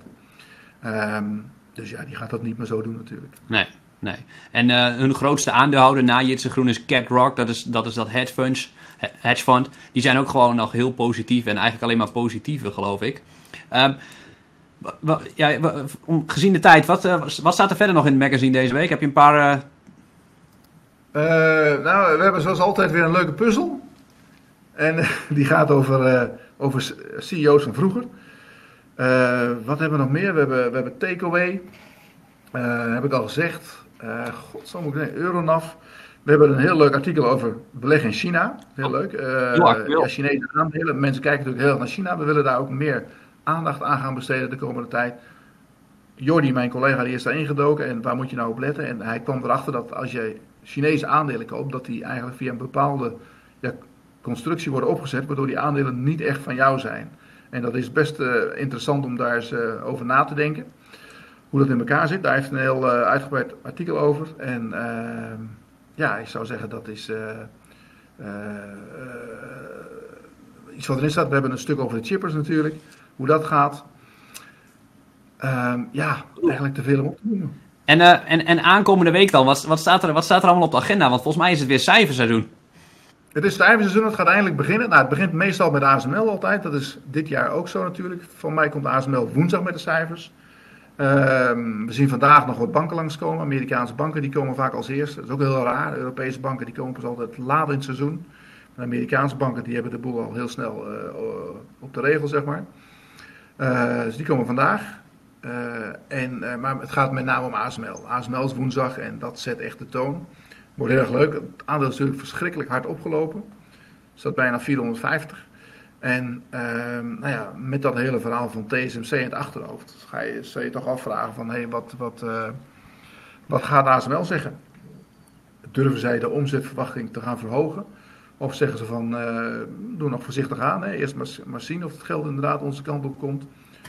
Um, dus ja, die gaat dat niet meer zo doen natuurlijk. Nee, nee. En uh, hun grootste aandeelhouder na Jitse Groen is Rock. Dat is dat, is dat hedge, funds, hedge fund. Die zijn ook gewoon nog heel positief en eigenlijk alleen maar positiever, geloof ik. Um, ja, gezien de tijd, wat, uh, wat staat er verder nog in het magazine deze week? Heb je een paar... Uh, nou, we hebben zoals altijd weer een leuke puzzel. En die gaat over, over CEO's van vroeger. wat hebben we nog meer? We hebben, we hebben Takeaway. heb ik al gezegd. God, zo moet ik denken. Euronav. We hebben een heel leuk artikel over beleggen in China. Heel leuk. ja, Chinese aandelen. Mensen kijken natuurlijk heel erg naar China. We willen daar ook meer aandacht aan gaan besteden de komende tijd. Jordi, mijn collega, die is daar ingedoken en waar moet je nou op letten? En hij kwam erachter dat als je Chinese aandelen koopt, dat die eigenlijk via een bepaalde ja, constructie worden opgezet, waardoor die aandelen niet echt van jou zijn. En dat is best interessant om daar eens over na te denken. Hoe dat in elkaar zit. Daar heeft een heel uitgebreid artikel over. En ehm, ja, ik zou zeggen dat is iets wat erin staat. We hebben een stuk over de chippers natuurlijk. Hoe dat gaat. Ehm, ja, eigenlijk te veel om op te noemen. En, uh, en, en aankomende week dan, wat, wat, staat er, wat staat er allemaal op de agenda? Want volgens mij is het weer cijferseizoen. Het is cijferseizoen, het gaat eindelijk beginnen. Nou, het begint meestal met ASML altijd. Dat is dit jaar ook zo natuurlijk. Van mij komt ASML woensdag met de cijfers. Ehm, we zien vandaag nog wat banken langskomen. Amerikaanse banken die komen vaak als eerste. Dat is ook heel raar. Europese banken die komen pas altijd laat in het seizoen. Amerikaanse banken die hebben de boel al heel snel uh, op de regel, zeg maar. Uh, dus die komen vandaag. Uh, en, maar het gaat met name om ASML. ASML is woensdag en dat zet echt de toon. Wordt heel erg leuk. Het aandeel is natuurlijk verschrikkelijk hard opgelopen. Staat bijna 450. En uh, nou ja, met dat hele verhaal van TSMC in het achterhoofd ga je, zou je toch afvragen van hé, wat, wat, wat gaat ASML zeggen? Durven zij de omzetverwachting te gaan verhogen? Of zeggen ze van, doe nog voorzichtig aan. Hè? Eerst maar, maar zien of het geld inderdaad onze kant op komt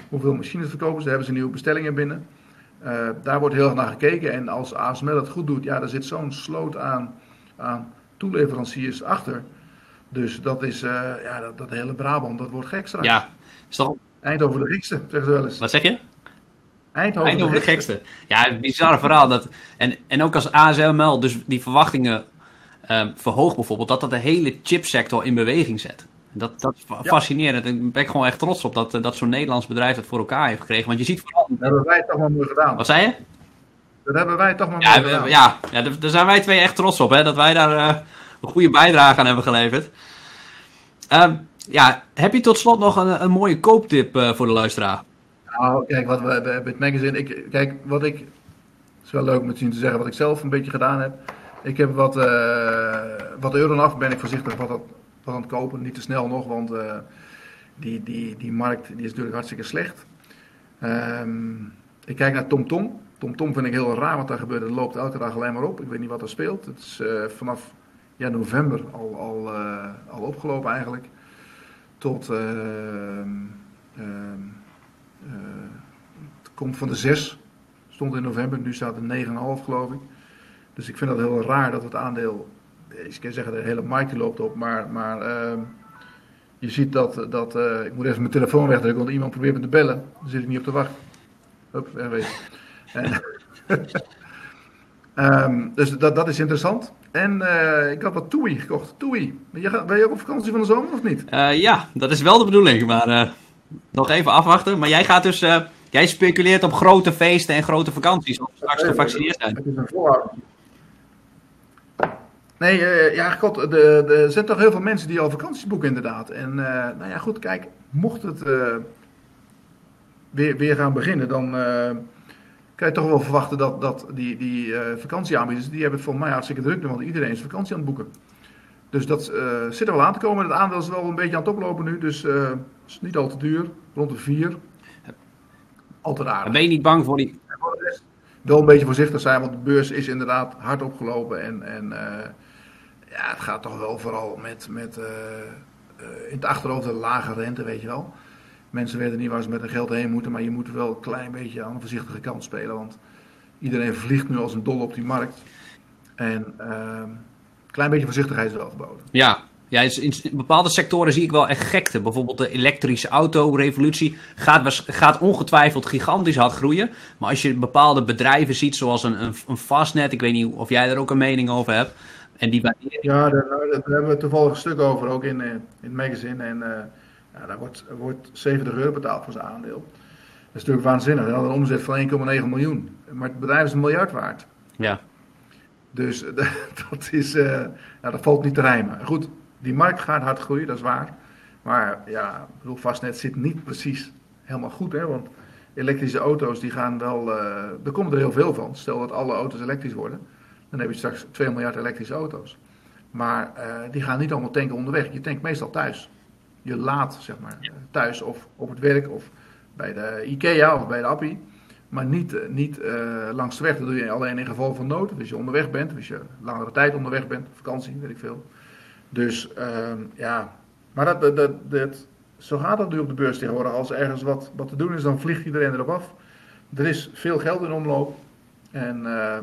hoeveel machines verkopen ze, hebben ze nieuwe bestellingen binnen. Uh, daar wordt heel erg naar gekeken. En als ASML het goed doet, ja, daar zit zo'n sloot aan, aan toeleveranciers achter. Dus dat is, uh, ja, dat, dat, hele Brabant, dat wordt gek straks. Ja, is toch... Eindhoven de gekste, zeggen ze wel eens. Wat zeg je? Eindhoven, Eindhoven de, gekste. de gekste. Ja, bizarre verhaal. Dat, en, en ook als ASML dus die verwachtingen um, verhoogt bijvoorbeeld, dat dat de hele chipsector in beweging zet. Dat, dat is fascinerend. Ik ben gewoon echt trots op dat, dat zo'n Nederlands bedrijf het voor elkaar heeft gekregen. Want je ziet vooral... Dat hebben wij toch maar mooi gedaan. Wat zei je? Dat hebben wij toch maar ja, mooi gedaan. Ja, ja, daar zijn wij twee echt trots op. Hè, dat wij daar uh, een goede bijdrage aan hebben geleverd. Uh, ja, heb je tot slot nog een, een mooie kooptip uh, voor de luisteraar? Nou, kijk, wat we, hebben het magazine... Ik, kijk, wat ik... Het is wel leuk om misschien te zeggen wat ik zelf een beetje gedaan heb. Ik heb wat, uh, wat euro af, ben ik voorzichtig wat dat aan het kopen. Niet te snel nog, want uh, die, die, die markt die is natuurlijk hartstikke slecht. Um, ik kijk naar TomTom. TomTom vind ik heel raar wat daar gebeurt. Het loopt elke dag alleen maar op. Ik weet niet wat er speelt. Het is vanaf ja, november al, al, uh, al opgelopen eigenlijk. Tot... Ehm, ehm, het komt van de 6. Stond in november. Nu staat het 9,5 geloof ik. Dus ik vind dat heel raar dat het aandeel ik kan zeggen, de hele markt loopt op, maar, maar uh, je ziet dat, dat ik moet even mijn telefoon wegdrukken, want iemand probeert me te bellen. Dan zit ik niet op te wachten. Hup, wegwezen. um, dus dat, dat is interessant. En uh, ik had wat Toei gekocht. Toei. Ben je, ben je ook op vakantie van de zomer of niet? ja, dat is wel de bedoeling, maar nog even afwachten. Maar jij gaat dus, jij speculeert op grote feesten en grote vakanties, we straks gevaccineerd zijn. Het is een volhouding. Nee, ja, god, er zijn toch heel veel mensen die al vakanties boeken inderdaad. En nou ja, goed, kijk, mocht het weer, weer gaan beginnen, dan kan je toch wel verwachten dat, dat die, die vakantieaanbieders, die hebben het voor mij hartstikke druk, want iedereen is vakantie aan het boeken. Dus dat zit er wel aan te komen. Het aandeel is wel een beetje aan het oplopen nu, dus het is niet al te duur, rond de 4. Altijd aardig. Ben je niet bang voor die... Wel een beetje voorzichtig zijn, want de beurs is inderdaad hard opgelopen en... en ja, het gaat toch wel vooral met, met in het achterhoofd de lage rente, weet je wel. Mensen weten niet waar ze met hun geld heen moeten, maar je moet wel een klein beetje aan de voorzichtige kant spelen. Want iedereen vliegt nu als een dol op die markt. En uh, een klein beetje voorzichtigheid is wel geboden. Ja, ja, in bepaalde sectoren zie ik wel echt gekte. Bijvoorbeeld de elektrische auto-revolutie gaat, gaat ongetwijfeld gigantisch hard groeien. Maar als je bepaalde bedrijven ziet, zoals een, een, een Fastnet, ik weet niet of jij daar ook een mening over hebt. En die. Ja, daar, daar, hebben we toevallig een stuk over, ook in, in het magazine. En uh, ja, daar wordt, wordt 70 euro betaald voor zijn aandeel. Dat is natuurlijk waanzinnig. We hadden een omzet van 1,9 miljoen. Maar het bedrijf is een miljard waard. Ja. Dus dat, is, uh, ja, dat valt niet te rijmen. Goed, die markt gaat hard groeien, dat is waar. Maar ja, ik bedoel, Fastnet zit niet precies helemaal goed. Hè, want elektrische auto's, die gaan wel... Uh, er komt er heel veel van. Stel dat alle auto's elektrisch worden dan heb je straks 2 miljard elektrische auto's. Maar uh, die gaan niet allemaal tanken onderweg. Je tankt meestal thuis. Je laat, zeg maar, thuis of op het werk of bij de IKEA of bij de Appie. Maar niet, uh, niet uh, langs de weg. Dat doe je alleen in geval van nood. Als je onderweg bent, als je langere tijd onderweg bent, vakantie, weet ik veel. Dus ehm, ja, maar dat, dat, dat, zo gaat dat nu op de beurs tegenwoordig. Als ergens wat, wat te doen is, dan vliegt iedereen erop af. Er is veel geld in omloop. En uh,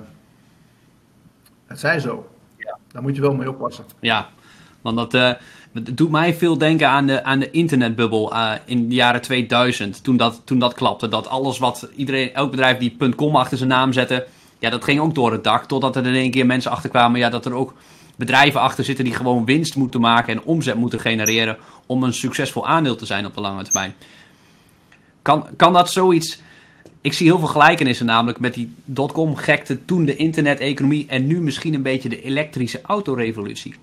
het zij zo. Ja. Daar moet je wel mee oppassen. Ja, want dat, uh, doet mij veel denken aan de, aan de internetbubbel uh, in de jaren 2000. Toen dat, toen dat klapte. Dat alles wat iedereen, elk bedrijf die .com achter zijn naam zette. Ja, dat ging ook door het dak. Totdat er in één keer mensen achterkwamen. Ja, dat er ook bedrijven achter zitten die gewoon winst moeten maken en omzet moeten genereren om een succesvol aandeel te zijn op de lange termijn. Kan, kan dat zoiets. Ik zie heel veel gelijkenissen namelijk met die dotcom-gekte, toen de internet-economie en nu misschien een beetje de elektrische autorevolutie.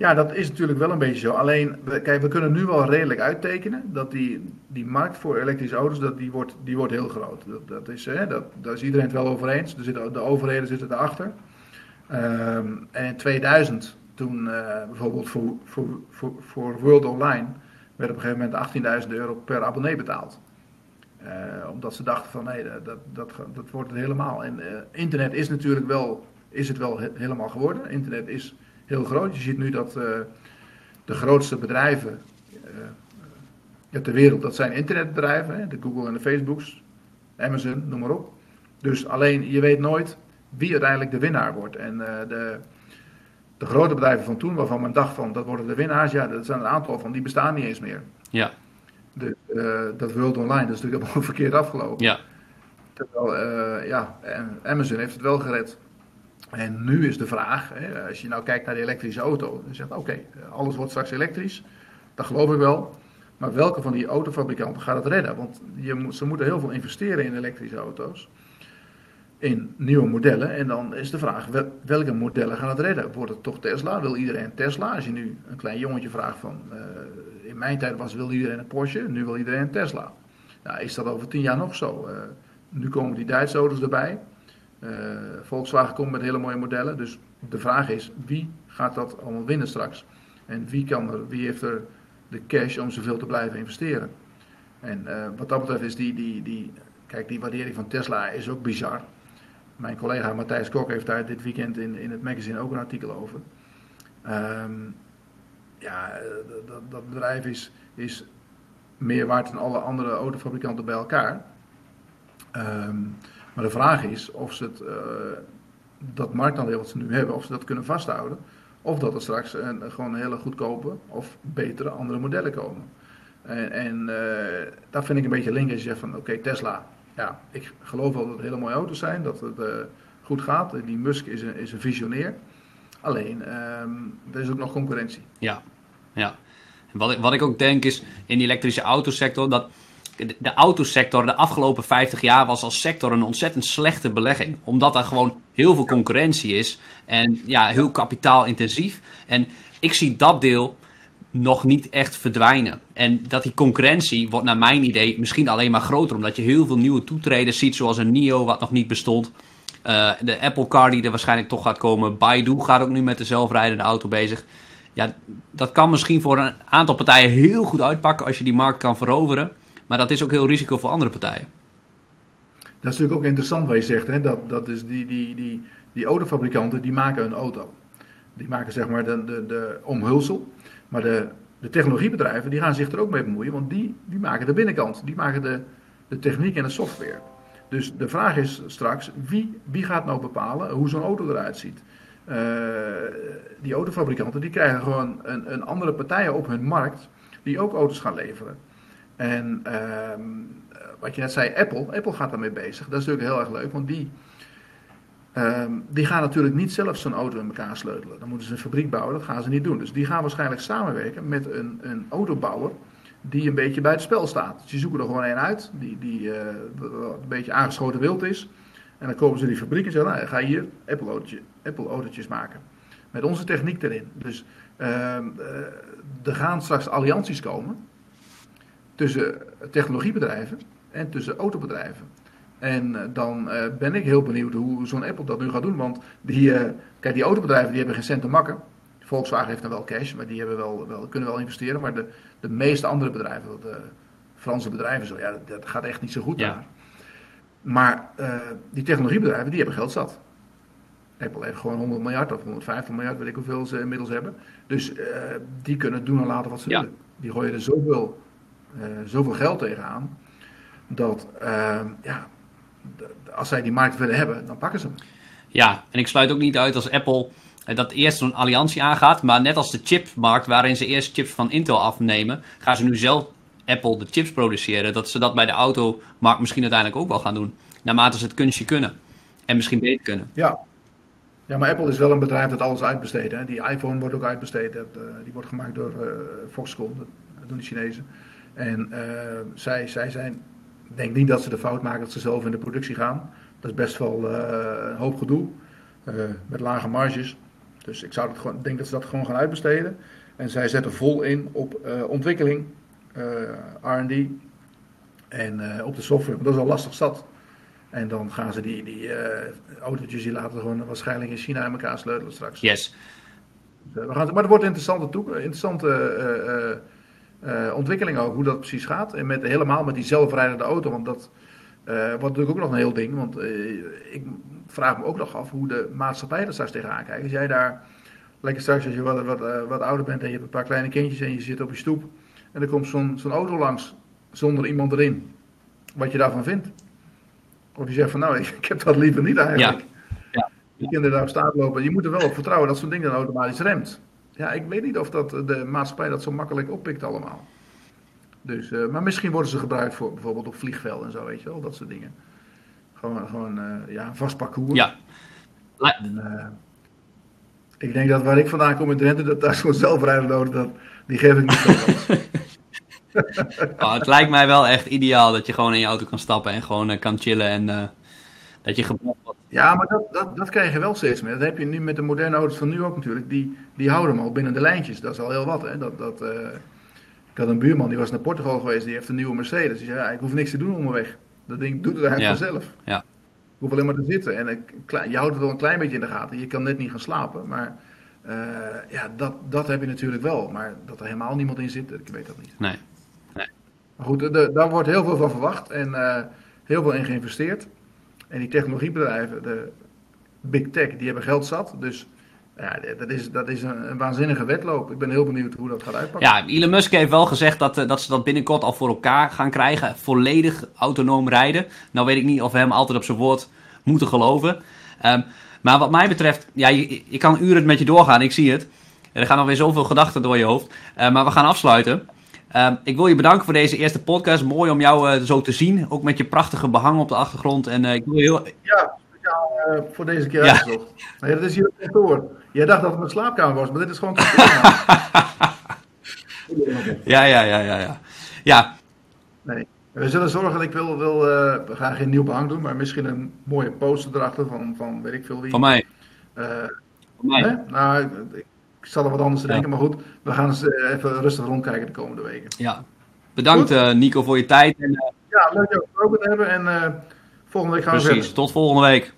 Ja, dat is natuurlijk wel een beetje zo. Alleen, kijk, we kunnen nu wel redelijk uittekenen dat die, die markt voor elektrische auto's, dat die, wordt, die wordt heel groot. Dat, dat is, hè, dat, daar is iedereen het wel over eens. Er de overheden zitten erachter. Um, en in 2000, toen uh, bijvoorbeeld voor, voor, voor, voor, World Online, werd op een gegeven moment 18.000 euro per abonnee betaald. Uh, omdat ze dachten van nee, dat, dat, dat wordt het helemaal. En uh, internet is natuurlijk wel, is het wel he helemaal geworden. Internet is heel groot. Je ziet nu dat de grootste bedrijven ter wereld, dat zijn internetbedrijven. Hè, de Google en de Facebooks, Amazon, noem maar op. Dus alleen, je weet nooit wie uiteindelijk de winnaar wordt. En de, de grote bedrijven van toen, waarvan men dacht van dat worden de winnaars, ja, dat zijn een aantal van, die bestaan niet eens meer. Ja. De, uh, dat World Online, dat is natuurlijk helemaal verkeerd afgelopen. Ja. Terwijl, uh, ja, Amazon heeft het wel gered. En nu is de vraag, hè, als je nou kijkt naar de elektrische auto, dan zegt oké, alles wordt straks elektrisch, dat geloof ik wel. Maar welke van die autofabrikanten gaat het redden? Want je moet, ze moeten heel veel investeren in elektrische auto's in nieuwe modellen. En dan is de vraag, welke modellen gaan het redden? Wordt het toch Tesla? Wil iedereen Tesla? Als je nu een klein jongetje vraagt van, uh, in mijn tijd was, wil iedereen een Porsche, nu wil iedereen een Tesla. Nou, is dat over tien jaar nog zo? Uh, nu komen die Duitse auto's erbij. Uh, Volkswagen komt met hele mooie modellen. Dus de vraag is, wie gaat dat allemaal winnen straks? En wie, kan er, wie heeft er de cash om zoveel te blijven investeren? En wat dat betreft is die, die, die, kijk, die waardering van Tesla is ook bizar. Mijn collega Matthijs Kok heeft daar dit weekend in, in het magazine ook een artikel over. Um, ja, dat, dat, bedrijf is, is meer waard dan alle andere autofabrikanten bij elkaar. Um, maar de vraag is of ze het, uh, dat marktaandeel wat ze nu hebben, of ze dat kunnen vasthouden. Of dat er straks een, gewoon hele goedkope of betere andere modellen komen. En, en dat vind ik een beetje link als je zegt van oké, Tesla, ja, ik geloof wel dat het hele mooie auto's zijn, dat het uh, goed gaat. Die Musk is een, is een visionair. Alleen, um, er is ook nog concurrentie. Ja, ja. Wat ik, wat ik ook denk is, in die elektrische autosector, dat de autosector de afgelopen 50 jaar was als sector een ontzettend slechte belegging. Omdat er gewoon heel veel concurrentie is en ja, heel kapitaalintensief. En ik zie dat deel nog niet echt verdwijnen. En dat die concurrentie wordt naar mijn idee misschien alleen maar groter. Omdat je heel veel nieuwe toetreders ziet, zoals een NIO wat nog niet bestond. Uh, de Apple Car die er waarschijnlijk toch gaat komen. Baidu gaat ook nu met de zelfrijdende auto bezig. Ja, dat kan misschien voor een aantal partijen heel goed uitpakken als je die markt kan veroveren. Maar dat is ook heel risico voor andere partijen. Dat is natuurlijk ook interessant wat je zegt. Hè? Dat, dat is die, die, die, die autofabrikanten die maken een auto. Die maken zeg maar de, de, de omhulsel. Maar de, de technologiebedrijven die gaan zich er ook mee bemoeien, want die, die maken de binnenkant, die maken de, de techniek en de software. Dus de vraag is straks, wie, wie gaat nou bepalen hoe zo'n auto eruit ziet? Uh, die autofabrikanten die krijgen gewoon een, een andere partijen op hun markt die ook auto's gaan leveren. En uh, wat je net zei, Apple, Apple gaat daarmee bezig. Dat is natuurlijk heel erg leuk, want die, Um, die gaan natuurlijk niet zelf zo'n auto in elkaar sleutelen. Dan moeten ze een fabriek bouwen, dat gaan ze niet doen. Dus die gaan waarschijnlijk samenwerken met een, een autobouwer die een beetje bij het spel staat. Dus die zoeken er gewoon één uit, die, die uh, een beetje aangeschoten wild is. En dan kopen ze die fabriek en zeggen, nou, ga hier Apple-autootjes Apple maken. Met onze techniek erin. Dus uh, er gaan straks allianties komen tussen technologiebedrijven en tussen autobedrijven. En eh, dan uh, ben ik heel benieuwd hoe zo'n Apple dat nu gaat doen. Want die, uh, kijk, die autobedrijven die hebben geen cent te makken. Volkswagen heeft dan wel cash, maar die hebben wel, wel, kunnen wel investeren. Maar de, de meeste andere bedrijven, de Franse bedrijven, zo, ja, dat, gaat echt niet zo goed daar. Maar uh, die technologiebedrijven, die hebben geld zat. Apple heeft gewoon 100 miljard of 150 miljard, weet ik hoeveel ze inmiddels hebben. Dus die kunnen doen en laten wat ze ja. willen. die gooien er zoveel, zoveel geld tegenaan. Dat ja, als zij die markt willen hebben, dan pakken ze hem. Ja, en ik sluit ook niet uit als Apple dat eerst zo'n alliantie aangaat. Maar net als de chipmarkt, waarin ze eerst chips van Intel afnemen, gaan ze nu zelf Apple de chips produceren. Dat ze dat bij de automarkt misschien uiteindelijk ook wel gaan doen. Naarmate ze het kunstje kunnen. En misschien beter kunnen. Ja. Ja, maar Apple is wel een bedrijf dat alles uitbesteedt. Die iPhone wordt ook uitbesteed. Dat, uh, die wordt gemaakt door uh, Foxconn, dat doen de Chinezen. En uh, zij, zij zijn, ik denk niet dat ze de fout maken dat ze zelf in de productie gaan. Dat is best wel een hoop gedoe. met lage marges. Dus ik zou het gewoon, denk dat ze dat gewoon gaan uitbesteden. En zij zetten vol in op ontwikkeling, RD en op de software. Dat is al lastig zat. En dan gaan ze die, die uh, autootjes die laten gewoon waarschijnlijk in China in elkaar sleutelen straks. Yes. Dus, we gaan, maar het wordt een interessante, interessante uh, ontwikkeling ook, hoe dat precies gaat. En met, helemaal met die zelfrijdende auto, want dat wordt natuurlijk ook nog een heel ding. Want ik vraag me ook nog af hoe de maatschappij er straks tegenaan kijkt. Als jij daar lekker straks, als je wat, wat, wat ouder bent en je hebt een paar kleine kindjes en je zit op je stoep. En er komt zo'n zo'n auto langs zonder iemand erin. Wat je daarvan vindt. Of je zegt van nou, ik, heb dat liever niet eigenlijk. Ja. Ja. Die kinderen daar op staat lopen. Je moet er wel op vertrouwen dat zo'n ding dan automatisch remt. Ja, ik weet niet of dat de maatschappij dat zo makkelijk oppikt allemaal. Dus, uh, maar misschien worden ze gebruikt voor bijvoorbeeld op vliegvelden en zo, weet je wel, dat soort dingen. Gewoon, gewoon uh, ja, een vast parcours. Ja. En, uh, ik denk dat waar ik vandaan kom in Drenthe, dat daar zo'n zelfrijdende auto, dat, die geef ik niet zo oh, het lijkt mij wel echt ideaal dat je gewoon in je auto kan stappen en gewoon kan chillen en dat je gebruikt. Ja, maar dat, dat, dat krijg je wel steeds meer. Dat heb je nu met de moderne auto's van nu ook natuurlijk. Die, die houden hem al binnen de lijntjes. Dat is al heel wat. Hè? Dat, dat, uh, ik had een buurman die was naar Portugal geweest. Die heeft een nieuwe Mercedes. Die zei, ja, ik hoef niks te doen onderweg. Dat ding doet het eigenlijk ja. vanzelf. Ja. Ik hoef alleen maar te zitten. En ik, je houdt het wel een klein beetje in de gaten. Je kan net niet gaan slapen. Maar ja, dat, dat heb je natuurlijk wel. Maar dat er helemaal niemand in zit, ik weet dat niet. Nee. Maar goed, de, daar wordt heel veel van verwacht en uh, heel veel in geïnvesteerd. En die technologiebedrijven, de big tech, die hebben geld zat. Dus ja, dat is, dat is een, waanzinnige wedloop. Ik ben heel benieuwd hoe dat gaat uitpakken. Ja, Elon Musk heeft wel gezegd dat, uh, dat ze dat binnenkort al voor elkaar gaan krijgen. Volledig autonoom rijden. Nou weet ik niet of we hem altijd op zijn woord moeten geloven. Um, maar wat mij betreft, ja, je, kan uren met je doorgaan, ik zie het. Er gaan alweer zoveel gedachten door je hoofd. Uh, maar we gaan afsluiten. Um, ik wil je bedanken voor deze eerste podcast. Mooi om jou uh, zo te zien. Ook met je prachtige behang op de achtergrond. En, uh, ik wil heel... Ja, speciaal uh, voor deze keer ja. uitgezocht. Nee, dat is hier het kantoor. Jij dacht dat het mijn slaapkamer was, maar dit is gewoon ja, ja, ja, ja, ja. Ja. Nee. We zullen zorgen, ik wil, wil gaan geen nieuw behang doen, maar misschien een mooie poster erachter van, van weet ik veel wie. Van mij. van mij. Hè? Nou, ik, ik zal er wat anders denken, maar goed, we gaan eens even rustig rondkijken de komende weken. Ja, bedankt uh, Nico voor je tijd. En, uh... Ja, leuk jou gesproken te hebben en volgende week gaan Precies, we verder. tot volgende week.